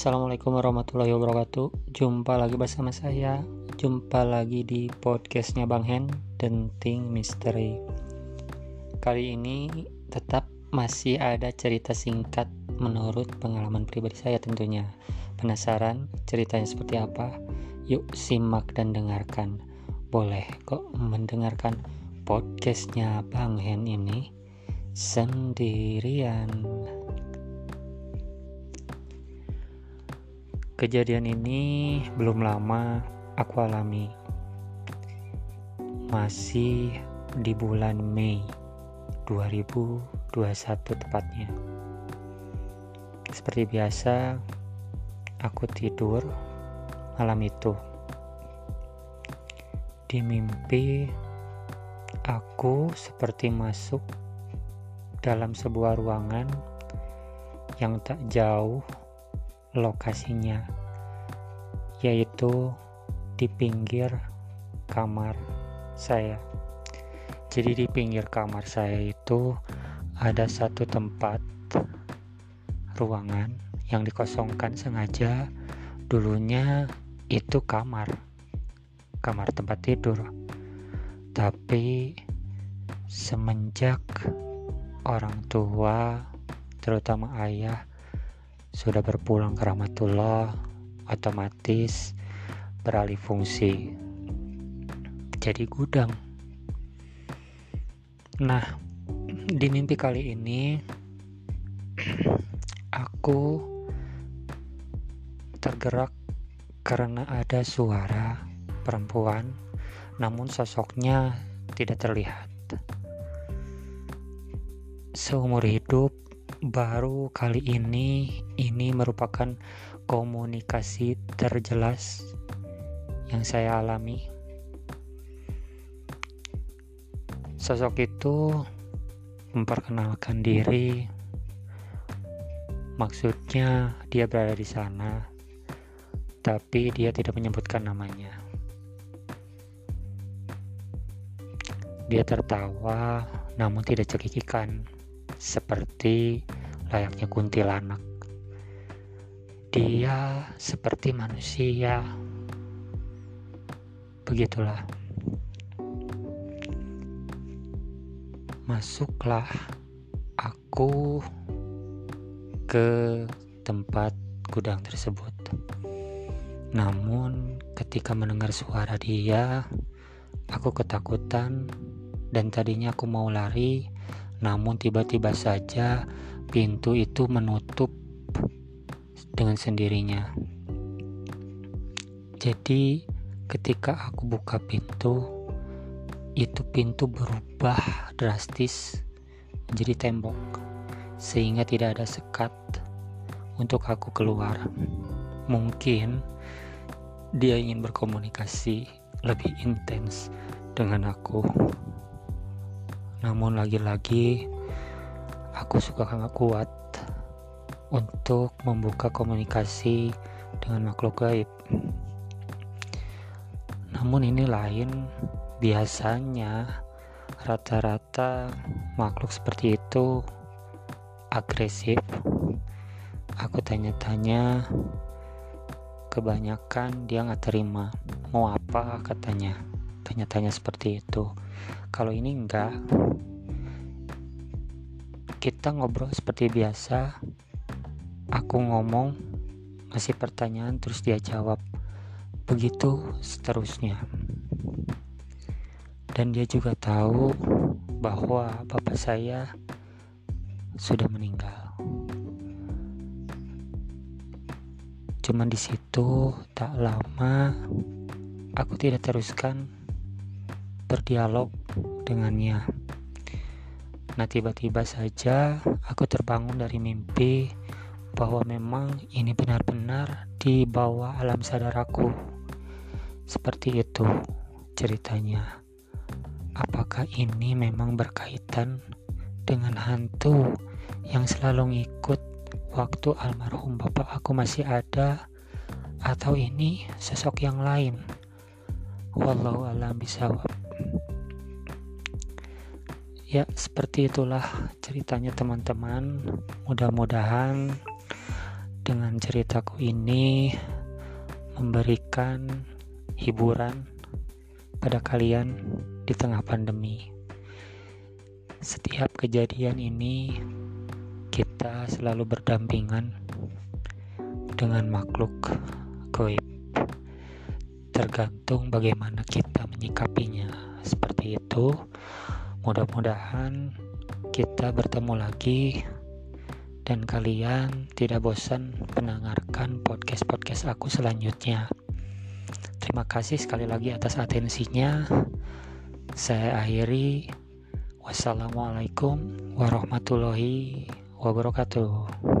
Assalamualaikum warahmatullahi wabarakatuh. Jumpa lagi bersama saya. Jumpa lagi di podcastnya Bang Hen Denting Misteri. Kali ini tetap masih ada cerita singkat Menurut pengalaman pribadi saya tentunya. Penasaran ceritanya seperti apa? Yuk simak dan dengarkan. Boleh kok mendengarkan podcastnya Bang Hen ini Sendirian Kejadian ini belum lama aku alami. Masih di bulan Mei 2021 tepatnya. Seperti biasa, aku tidur malam itu. Di mimpi, aku seperti masuk dalam sebuah ruangan yang tak jauh lokasinya yaitu di pinggir kamar saya. Jadi di pinggir kamar saya itu ada satu tempat ruangan yang dikosongkan sengaja. Dulunya itu kamar kamar tempat tidur. Tapi semenjak orang tua terutama ayah sudah berpulang ke rahmatullah otomatis beralih fungsi jadi gudang. Nah di mimpi kali ini aku tergerak karena ada suara perempuan namun sosoknya tidak terlihat. Seumur hidup baru kali ini ini merupakan komunikasi terjelas yang saya alami. Sosok itu memperkenalkan diri, maksudnya dia berada di sana, tapi dia tidak menyebutkan namanya. Dia tertawa, namun tidak cekikikan seperti layaknya kuntilanak. Dia seperti manusia. Begitulah. Masuklah aku ke tempat gudang tersebut. Namun, ketika mendengar suara dia, aku ketakutan dan tadinya aku mau lari, namun tiba-tiba saja pintu itu menutup dengan sendirinya. Jadi, ketika aku buka pintu, itu pintu berubah drastis menjadi tembok, sehingga tidak ada sekat untuk aku keluar. Mungkin dia ingin berkomunikasi lebih intens dengan aku. Namun lagi-lagi aku suka sangat kuat untuk membuka komunikasi dengan makhluk gaib. Namun ini lain, biasanya rata-rata makhluk seperti itu agresif. Aku tanya-tanya, kebanyakan dia nggak terima. Mau apa katanya? Tanya-tanya seperti itu kalau ini enggak. Kita ngobrol seperti biasa. Aku ngomong masih pertanyaan terus dia jawab. Begitu seterusnya. Dan dia juga tahu bahwa bapak saya sudah meninggal. Cuman di situ tak lama aku tidak teruskan berdialog dengannya. Nah, tiba-tiba saja aku terbangun dari mimpi bahwa memang ini benar-benar di bawah alam sadar aku. Seperti itu ceritanya. Apakah ini memang berkaitan dengan hantu yang selalu ngikut waktu almarhum bapak aku masih ada atau ini sosok yang lain? Wallahu alam bisawab. Ya, seperti itulah ceritanya teman-teman. Mudah-mudahan dengan ceritaku ini memberikan hiburan pada kalian di tengah pandemi. Setiap kejadian ini kita selalu berdampingan dengan makhluk goib. Tergantung bagaimana kita menyikapinya. Seperti itu, mudah-mudahan kita bertemu lagi dan kalian tidak bosan mendengarkan podcast-podcast aku selanjutnya. Terima kasih sekali lagi atas atensinya. Saya akhiri Wassalamualaikum warahmatullahi wabarakatuh.